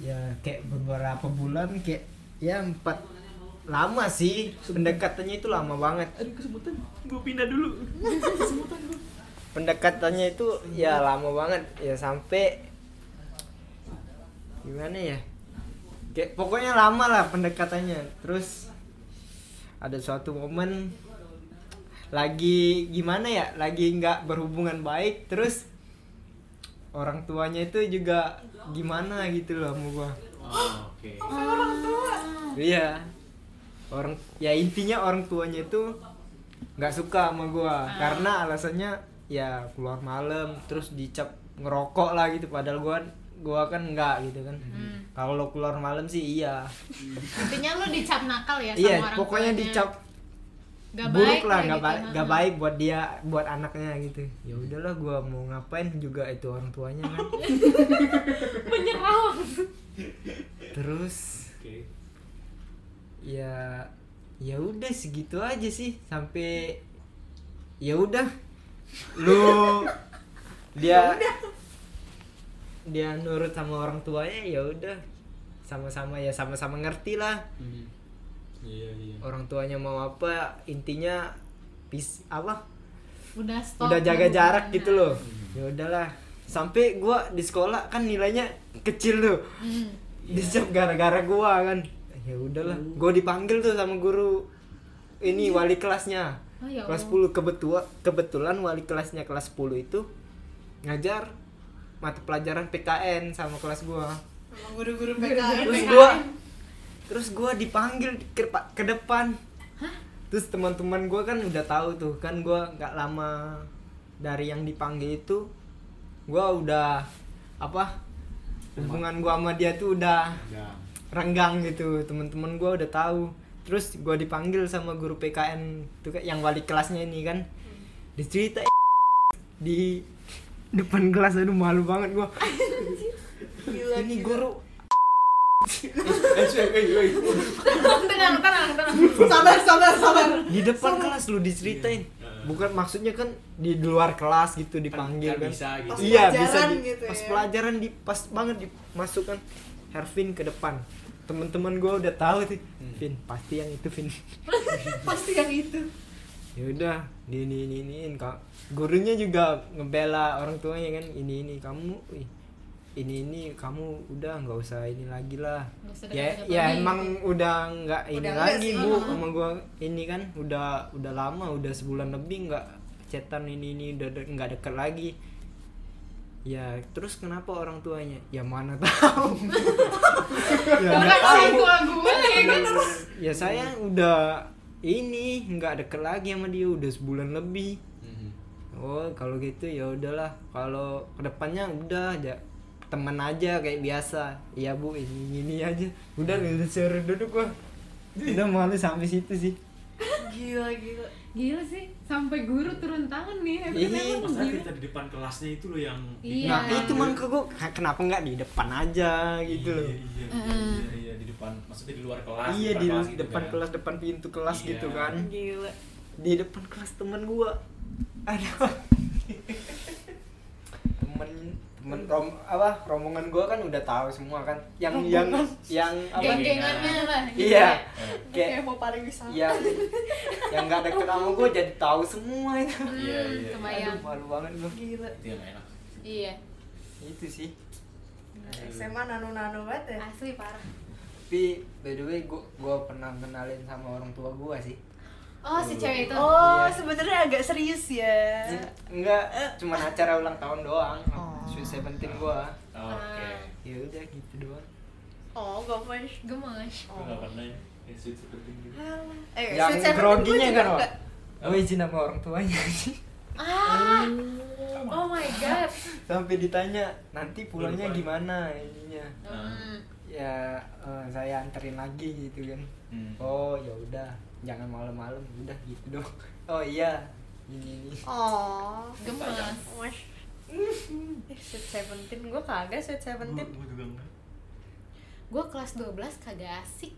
Ya kayak beberapa bulan kayak ya empat lama sih. Pendekatannya itu lama banget. Aduh kesebutan gue pindah dulu. Pendekatannya itu ya lama banget. Ya sampai gimana ya? Kayak pokoknya lama lah pendekatannya. Terus ada suatu momen lagi gimana ya? Lagi nggak berhubungan baik terus orang tuanya itu juga gimana gitu loh sama gua. Oh, oke. Iya. Orang ya intinya orang tuanya itu nggak suka sama gua. Karena alasannya ya keluar malam terus dicap ngerokok lah gitu. Padahal gua gua kan enggak gitu kan. Hmm. kalau keluar malam sih iya. Intinya lu dicap nakal ya sama iya orang pokoknya tuanya. dicap Gak buruk baik lah nggak gitu. baik nggak baik buat dia buat anaknya gitu. Ya udahlah gua mau ngapain juga itu orang tuanya kan. Menyerang terus oke. ya ya udah segitu aja sih sampai ya udah. Lu dia dia nurut sama orang tuanya ya udah. Sama-sama ya sama-sama ngerti lah iya iya. Orang tuanya mau apa intinya pis apa? Udah stop udah jaga jarak gitu loh. Ya udahlah. Sampai gua di sekolah kan nilainya kecil tuh. Hmm. dicap gara-gara gua kan. Ya udahlah. Gua dipanggil tuh sama guru ini wali kelasnya. Oh, ya kelas Allah. 10 kebetulan kebetulan wali kelasnya kelas 10 itu ngajar mata pelajaran PKN sama kelas gua. Sama guru-guru PKN terus terus gua dipanggil ke, ke depan. Terus teman-teman gua kan udah tahu tuh kan gua nggak lama dari yang dipanggil itu gua udah apa hubungan gua sama dia tuh udah renggang. gitu. Teman-teman gua udah tahu. Terus gua dipanggil sama guru PKN tuh yang wali kelasnya ini kan. Dicerita di depan kelas aduh malu banget gua. Gila, ini gila. guru tenang tenang tenang. Sabar, sabar, sabar. di depan kelas lu diceritain. Bukan maksudnya kan di luar kelas gitu dipanggil kan kan, bisa gitu. Pas iya bisa pelajaran di, gitu pas ya. pelajaran di pas banget dimasukkan Hervin ke depan. Teman-teman gua udah tahu sih Vin pasti yang itu Vin. Pasti yang itu. ya udah ini ini iniin kak. Gurunya juga ngebela orang tuanya kan ini ini kamu ih, ini ini kamu udah nggak usah ini lagi lah. Ya ya lagi, emang gitu. udah nggak ini Udah enggak lagi bu. uh-huh. sama gua ini kan udah udah lama udah sebulan lebih nggak cetan ini ini udah de- nggak deket lagi. Ya terus kenapa orang tuanya? Ya mana tahu. Ya nggak orang tahu. tua gue ya kan ya saya udah ini nggak deket lagi sama dia udah sebulan lebih. Mhm. oh kalau gitu ya udahlah. Kalau ke depannya udah aja teman aja kayak biasa iya bu ini ini aja udah udah suruh duduk gua udah malu sampai situ sih Gila, gila. gila sih sampai guru turun tangan nih Ini Masalah kita di depan kelasnya itu loh yang Iya. nah itu man ke gua "Ha, kenapa nggak di depan aja gitu loh Iya, iya, Heeh. iya, iya, di depan maksudnya di luar kelas. iya di kelas gitu depan kan. kelas depan pintu kelas Iya. gitu kan Gila. di depan kelas temen gua ada temen temen rom apa rombongan gua kan udah tahu semua kan. Yang yang yang apa geng-gengannya lah iya. Kayak kayak mau pariwisata. yang yang nggak deket sama gua jadi tahu semua itu. Hmm, Iya, iya. kebayang. Aduh malu banget gua. Gila. Itu yang enak. iya. Itu sih. SMA nano-nano banget ya. asli parah. Tapi by the way gua gua pernah kenalin sama orang tua gua sih oh si cewek itu Oh, Iya. sebenarnya agak serius ya. enggak cuma acara ulang tahun doang Oh. Sweet Seventeen gua Oke. ya udah gitu doang Oh, gemes. gemes Gue nggak pernah ya. Ya, sweet seventeen gitu. Eh, yang groginya kan enggak. oh izin sama orang tuanya sih ah oh my god sampai ditanya nanti pulangnya gimana ininya Hmm. ya eh, saya anterin lagi gitu kan Hmm. oh ya udah jangan malam-malam udah gitu dong. Oh iya. Ini ini. Oh, gemes. Mas. Eh, Sweet Seventeen, gue kagak Sweet Seventeen. Gua juga enggak. gue kelas 12 kagak asik.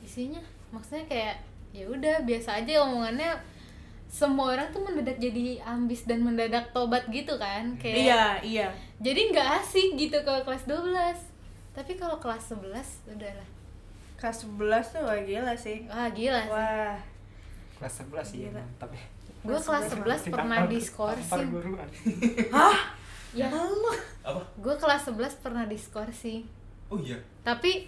Isinya maksudnya kayak ya udah biasa aja omongannya. Semua orang tuh mendadak jadi ambis dan mendadak tobat gitu kan kayak Iya, iya. jadi nggak asik gitu kalau kelas 12 tapi kalau kelas 11 udahlah Kelas 11 tuh wah gila sih. wah gila sih Wah, kelas 11 sih ya ya gue kelas 11 pernah diskorsing guruan. ya Apa? gue kelas 11 pernah diskorsing Oh iya. tapi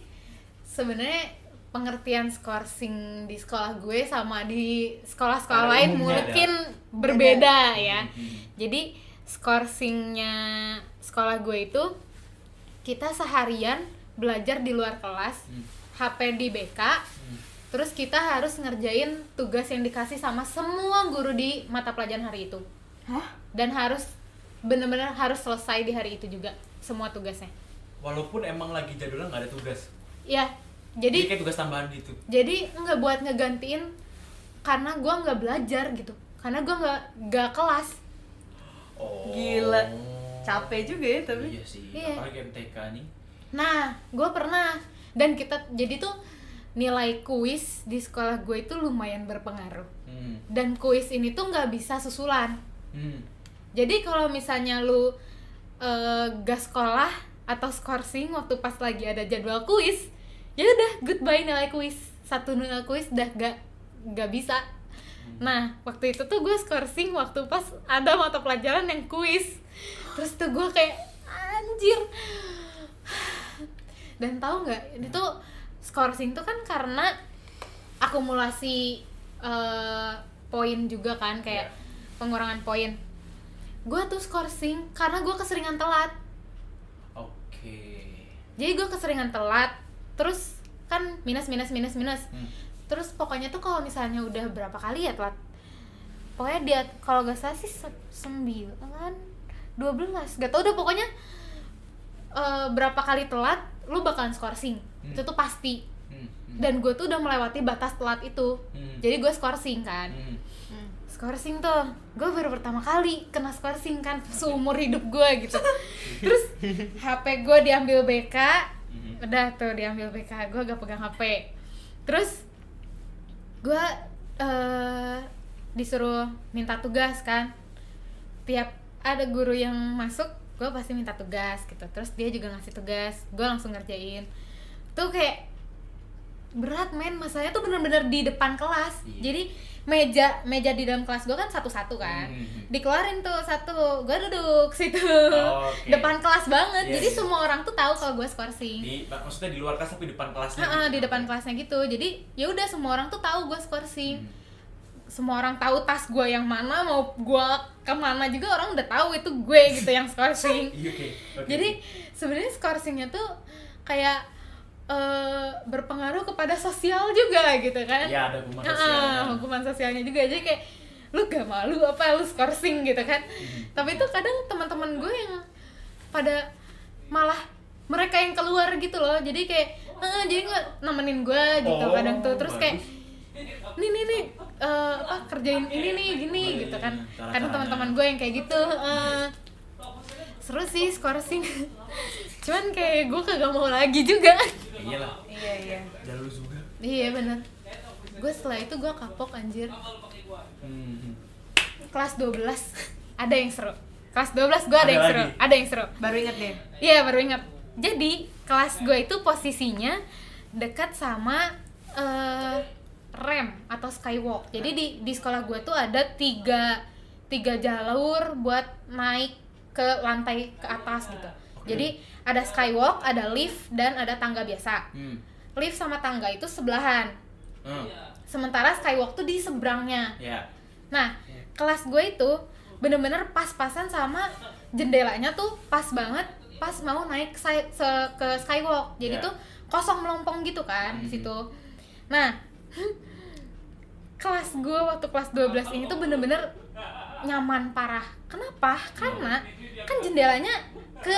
sebenarnya pengertian skorsing di sekolah gue sama di sekolah-sekolah lain mungkin berbeda ya Hmm. jadi skorsingnya sekolah gue itu kita seharian belajar di luar kelas Hmm. HP di BK terus kita harus ngerjain tugas yang dikasih sama semua guru di mata pelajaran hari itu dan harus bener-bener harus selesai di hari itu juga semua tugasnya Walaupun emang lagi jadulnya nggak ada tugas. ya Jadi jadi kayak tugas tambahan gitu. jadi nggak buat ngegantiin karena gua nggak belajar gitu karena gua nggak nggak kelas Oh. Gila. capek juga ya tapi. Iya sih. Iya. Apalagi MTK nih. nah gua pernah dan kita jadi tuh nilai kuis di sekolah gue itu lumayan berpengaruh. Hmm. dan kuis ini tuh nggak bisa susulan. Hmm. jadi kalau misalnya lu eh, gak sekolah atau skorsing waktu pas lagi ada jadwal kuis ya udah goodbye nilai kuis. Satu nilai kuis udah gak gak bisa. Nah waktu itu tuh gue skorsing waktu pas ada mata pelajaran yang kuis. Terus tuh gue kayak anjir dan tahu nggak itu skorsing tuh kan karena akumulasi eh, poin juga kan kayak pengurangan poin gue tuh skorsing karena gue keseringan telat Oke. jadi gue keseringan telat terus kan minus minus minus minus Hmm. terus pokoknya tuh kalau misalnya udah berapa kali ya telat pokoknya dia kalau gak salah sih se- sembilan dua belas gak tau udah pokoknya eh, berapa kali telat lu bakalan skorsing Hmm. itu tuh pasti. Hmm, hmm, dan gue tuh udah melewati batas telat itu. Hmm. jadi gue skorsing kan. Hmm. skorsing tuh gue baru pertama kali kena skorsing kan seumur hidup gue gitu. Terus HP gue diambil BK Mhm. udah tuh diambil BK gue gak pegang HP terus gue eh disuruh minta tugas kan. Tiap ada guru yang masuk gue pasti minta tugas gitu terus dia juga ngasih tugas gue langsung ngerjain tuh kayak berat men masalahnya tuh bener-bener di depan kelas Iya. jadi meja meja di dalam kelas gue kan satu-satu kan Mhm. dikeluarin tuh satu gue duduk situ Oh, oke. depan kelas banget Iya, jadi iya. semua orang tuh tahu kalau gue skorsing Di, maksudnya di luar kelas tapi depan kelasnya. Heeh, gitu. di depan kelasnya gitu jadi ya udah semua orang tuh tahu gue skorsing Hmm. Semua orang tahu tas gue yang mana mau gue ke mana juga orang udah tahu itu gue gitu yang skorsing Iya, oke. oke. jadi sebenarnya skorsingnya tuh kayak eh, berpengaruh kepada sosial juga gitu kan Iya, ada hukuman sosialnya. hukuman sosialnya juga jadi kayak lu gak malu apa lu skorsing gitu kan Hmm. tapi itu kadang teman-teman gue yang pada malah mereka yang keluar gitu loh jadi kayak "Eh, jadi gue nemenin gue gitu Oh, kadang tuh terus kayak bagus. Nih nih nih. Eh, apa kerjain ini nih gini Oh, iya, gitu iya. kan Cara-caranya. kadang teman-teman gue yang kayak gitu. Eh, seru sih skorsing cuman kayak gue kagak mau lagi juga. Ya iyalah. iya iya. Lu juga. iya bener. Gue setelah itu gue kapok anjir. Hmm. kelas 12 ada yang seru. Kelas 12 gue ada, Ada yang seru. lagi? ada yang seru. Baru inget deh. Iya baru ingat jadi kelas gue itu posisinya dekat sama eh, rem atau skywalk jadi di di sekolah gue tuh ada tiga tiga jalur buat naik ke lantai ke atas gitu jadi ada skywalk ada lift dan ada tangga biasa Hmm. lift sama tangga itu sebelahan Hmm. sementara skywalk tuh di seberangnya Ya. Nah, kelas gue itu bener-bener pas-pasan sama jendelanya tuh pas banget pas mau naik ke skywalk. Jadi Ya. tuh kosong melompong gitu kan di Mhm. situ. Nah, kelas gue waktu kelas 12 ini tuh bener-bener nyaman parah. Kenapa? Karena kan jendelanya ke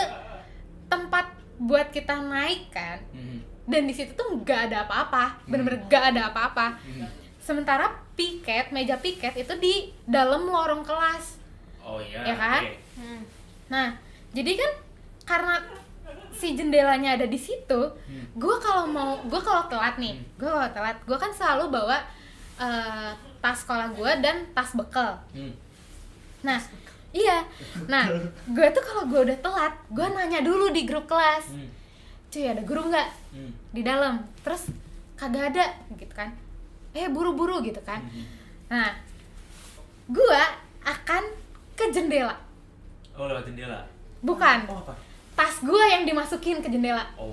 tempat buat kita naik kan. Hmm. Dan di situ tuh nggak ada apa-apa, bener-bener nggak ada apa-apa Hmm. sementara piket meja piket itu di dalam lorong kelas Oh iya. Ya kan? oke. nah jadi kan karena si jendelanya ada di situ Hmm. gue kalau mau gue kalau telat nih gue kalau telat gue kan selalu bawa eh, tas sekolah gue dan tas bekal Hmm. nah iya nah gue tuh kalau gue udah telat gue nanya dulu di grup kelas Hmm. cuy ada guru nggak Hmm. di dalam terus kagak ada gitu kan eh buru-buru gitu kan Hmm. nah gua akan ke jendela Oh lewat jendela. bukan Oh apa? tas gua yang dimasukin ke jendela Oh.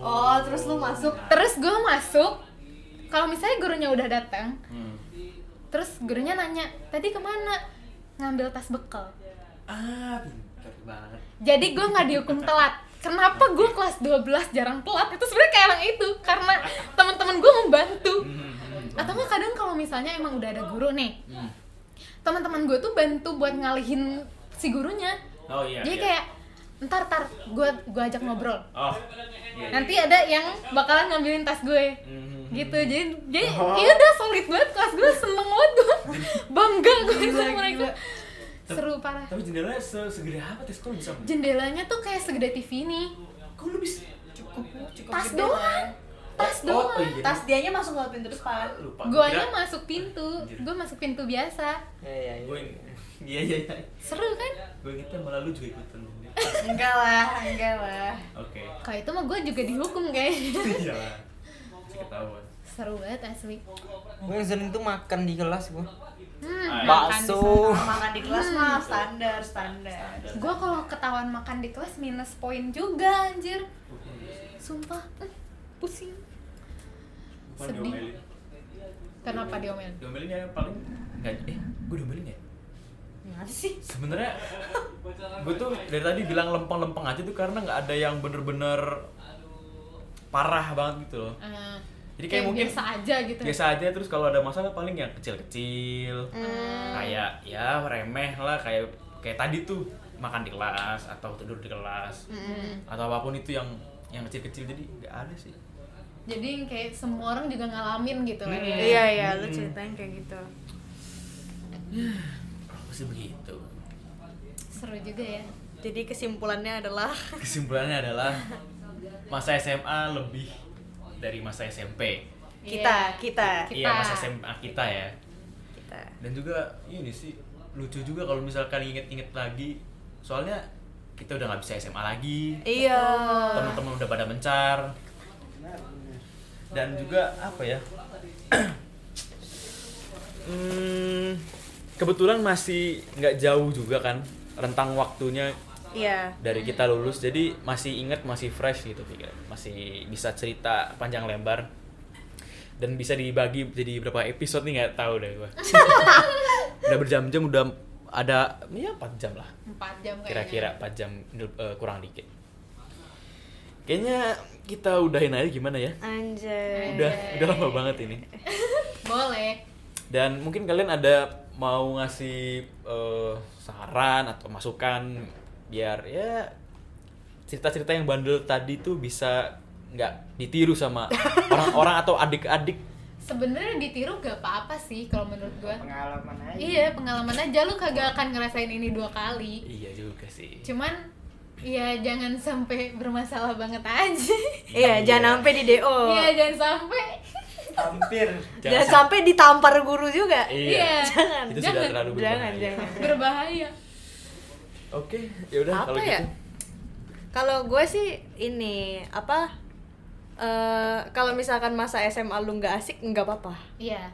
Oh, terus lu masuk. terus gua masuk kalau misalnya gurunya udah datang Hmm. terus gurunya nanya tadi ke mana ngambil tas bekal Ah, pintar banget. jadi gua nggak dihukum telat kenapa gua kelas 12 jarang telat itu sebenarnya kayak yang itu karena teman-teman gua membantu Hmm. hmm, atau nggak kadang kalau misalnya emang udah ada guru nih Hmm. teman-teman gue tuh bantu buat ngalihin si gurunya Oh iya. jadi iya. kayak ntar ntar gue gue ajak ngobrol Oh. Iya. nanti ada yang bakalan ngambilin tas gue Hmm. gitu jadi jadi ya udah solid banget kelas gue seneng banget gue bangga gue sama mereka seru parah Tapi jendelanya se segede apa tes kalau bisa? jendelanya tuh kayak segede TV nih Kok lu bisa? cukup cukup tas gede doang tas Oh, doang oh iya. tas dianya masuk lewat pintu depan Lupa. guanya masuk pintu gue masuk pintu biasa Iya, iya, iya. Gue Iya iya iya. seru kan Gue ingetnya malah lu juga ikutan. Enggak lah enggak lah Oke. kalau itu mah gue juga dihukum kayaknya Iya lah. Ketahuan. seru banget asli Gue yang sering tuh makan di kelas gue. hmm, makan di bakso. makan di kelas mah standar standar gue kalau ketahuan makan di kelas minus poin juga anjir sumpah eh, pusing Bukan Sedih. diomelin. kenapa diomelin Diomelin ya paling enggak eh gue diomelin ya? Sih? Sebenarnya gue tuh dari tadi bilang lempeng-lempeng aja tuh karena nggak ada yang bener-bener parah banget gitu loh. Eh, Jadi kayak mungkin biasa aja gitu. biasa aja terus kalau ada masalah paling yang kecil-kecil. Kayak ya remeh lah kayak kayak tadi tuh makan di kelas atau tidur di kelas. Atau apa pun itu yang yang kecil-kecil jadi nggak ada sih. Jadi yang kayak semua orang juga ngalamin gitu lah ya iya iya lu ceritain kayak gitu Pasti begitu. seru juga ya jadi kesimpulannya adalah Kesimpulannya adalah masa SMA lebih dari masa SMP. kita Iya. kita Kita. Iya, masa SMA kita ya. kita Dan juga ini sih lucu juga kalau misalkan inget-inget lagi. Soalnya kita udah nggak bisa SMA lagi. iya Teman-teman udah pada mencar. Dan juga apa ya? Hmm, kebetulan masih nggak jauh juga kan rentang waktunya iya. dari kita lulus. Jadi masih inget masih fresh gitu pikir masih bisa cerita panjang lebar. Dan bisa dibagi jadi berapa episode nih nggak tahu deh gua. Udah berjam-jam udah ada ya 4 jam lah. Empat jam kayaknya. Kira-kira 4 jam eh, kurang dikit. Kayaknya kita udahin aja gimana ya? Anjay. Udah udah lama banget ini. Boleh. Dan mungkin kalian ada mau ngasih eh, saran atau masukan biar ya cerita-cerita yang bandel tadi tuh bisa nggak ditiru sama orang-orang atau adik-adik. Sebenarnya ditiru gak apa-apa sih kalau menurut gua. Pengalaman aja. Iya pengalaman aja. Lu kagak akan ngerasain ini dua kali. Iya juga sih. Cuman ya jangan sampai bermasalah banget aja. Iya jangan sampai di do iya jangan sampai hampir. Jangan sampai ditampar guru juga. Iya. Jangan, itu sudah jangan. terlalu jangan berbahaya. jangan berbahaya. Oke ya udah apa kalau ya? gitu. Kalau gue sih ini apa eh kalau misalkan masa SMA lu nggak asik nggak apa-apa. Iya.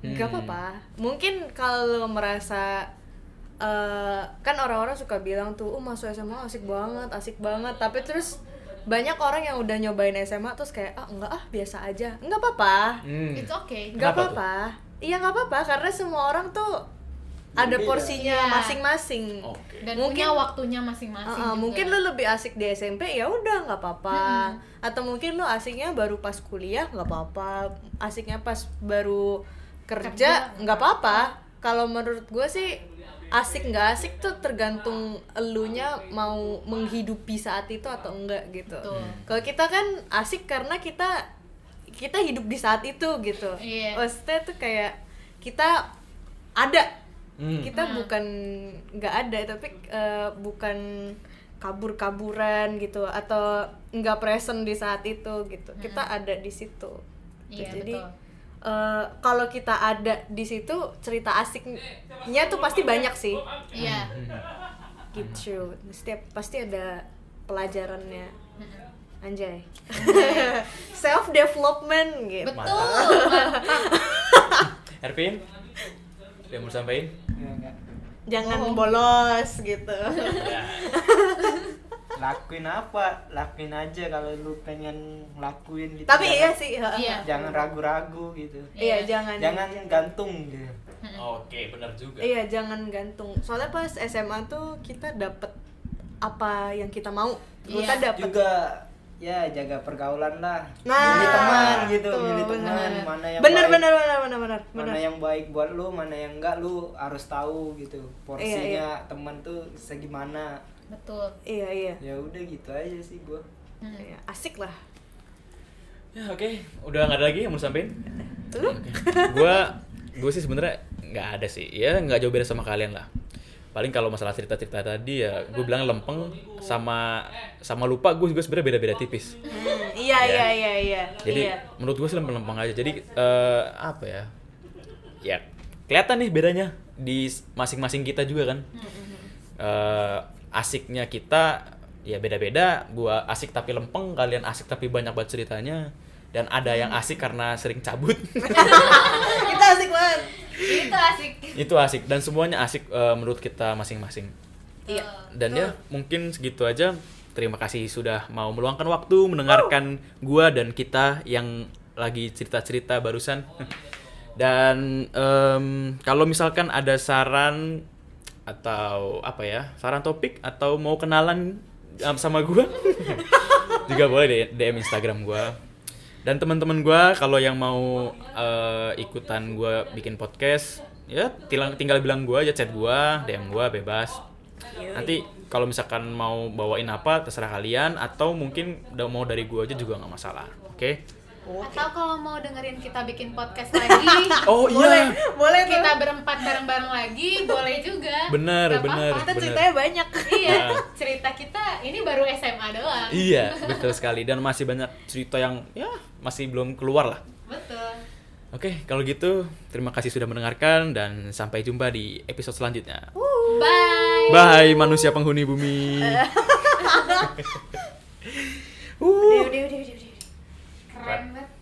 Nggak Hmm. apa-apa. Mungkin kalau lu merasa eh kan orang-orang suka bilang tuh oh masuk SMA asik banget asik banget. Tapi terus banyak orang yang udah nyobain SMA terus kayak ah enggak ah biasa aja. Nggak apa-apa. Hmm. it's okay. Nggak Kenapa tuh? apa-apa iya nggak apa-apa karena semua orang tuh ada Beda. porsinya Iya. masing-masing. Oke. Dan Mungkin- punya waktunya masing-masing Uh-uh, juga. mungkin lu lebih asik di SMP ya udah nggak apa-apa. Atau mungkin lu asiknya baru pas kuliah nggak apa-apa. Asiknya pas baru kerja Kerja, nggak apa-apa. kalau menurut gue sih asik nggak asik tuh tergantung elunya mau menghidupi saat itu atau enggak gitu Betul. kalau kita kan asik karena kita kita hidup di saat itu gitu Iya. maksudnya tuh kayak kita ada Hmm. kita bukan nggak ada tapi eh, bukan kabur-kaburan gitu atau nggak present di saat itu gitu kita ada di situ Iya, jadi betul. Eh, kalau kita ada di situ cerita asiknya tuh pasti banyak sih. Iya. Gitu. Setiap pasti ada pelajarannya. Anjay. Self development gitu. Betul Ervin ada yang mau sampaikan jangan Oh. bolos gitu. lakuin apa lakuin aja kalau lu pengen lakuin gitu tapi iya jangan, sih Iya. jangan ragu-ragu gitu iya Iya. jangan jangan gantung gitu oke benar juga Iya, jangan gantung. Soalnya pas SMA tuh kita dapet apa yang kita mau. Kita Iya. dapet juga ya jaga pergaulan lah Nah, milih teman gitu tuh, milih teman bener. mana yang bener, baik bener, bener, bener, bener, mana bener. yang baik buat lu mana yang enggak lu harus tahu gitu porsinya Iya, teman tuh segimana betul Iya, iya. ya udah gitu aja sih gua Hmm. Iya, Asik lah. Ya oke, udah nggak ada lagi yang mau sampein? Lu? Gua, gue sih sebenarnya nggak ada sih. Ya nggak jauh beda sama kalian lah. Paling kalau masalah cerita-cerita tadi ya, gue bilang lempeng sama sama lupa gue juga sebenarnya beda-beda tipis. Hmm, iya, Ya. iya, iya, iya. Jadi iya. menurut gue sih lempeng-lempeng aja. Jadi eh, apa ya? Ya kelihatan nih bedanya di masing-masing kita juga kan. Eh, asiknya kita ya beda-beda. Gua asik tapi lempeng, kalian asik tapi banyak banget ceritanya. Dan ada yang asik karena sering cabut. kita asik banget. itu asik Itu asik dan semuanya asik eh, menurut kita masing-masing. Iya. Dan ya mungkin segitu aja. Terima kasih sudah mau meluangkan waktu mendengarkan gua dan kita yang lagi cerita-cerita barusan. Dan em, kalau misalkan ada saran atau apa ya, saran topik atau mau kenalan em, sama gua, juga boleh DM Instagram gua. Dan teman-teman gua kalau yang mau eh, ikutan gua bikin podcast, ya tinggal tinggal bilang gua aja chat gua, DM gua bebas. Nanti kalau misalkan mau bawain apa terserah kalian atau mungkin udah mau dari gua aja juga nggak masalah. Oke? Atau kalau mau dengerin kita bikin podcast lagi, Oh boleh iya. boleh tuh kita berempat bareng-bareng lagi, boleh juga. Bener, Gak bener. apa-apa. kita bener. ceritanya banyak Iya, Nah. cerita kita ini baru SMA doang. Iya, betul sekali dan masih banyak cerita yang ya masih belum keluar lah. Betul. Oke, kalau gitu terima kasih sudah mendengarkan dan sampai jumpa di episode selanjutnya. Bye. Bye manusia penghuni bumi. udah udah udah udah, udah keren banget.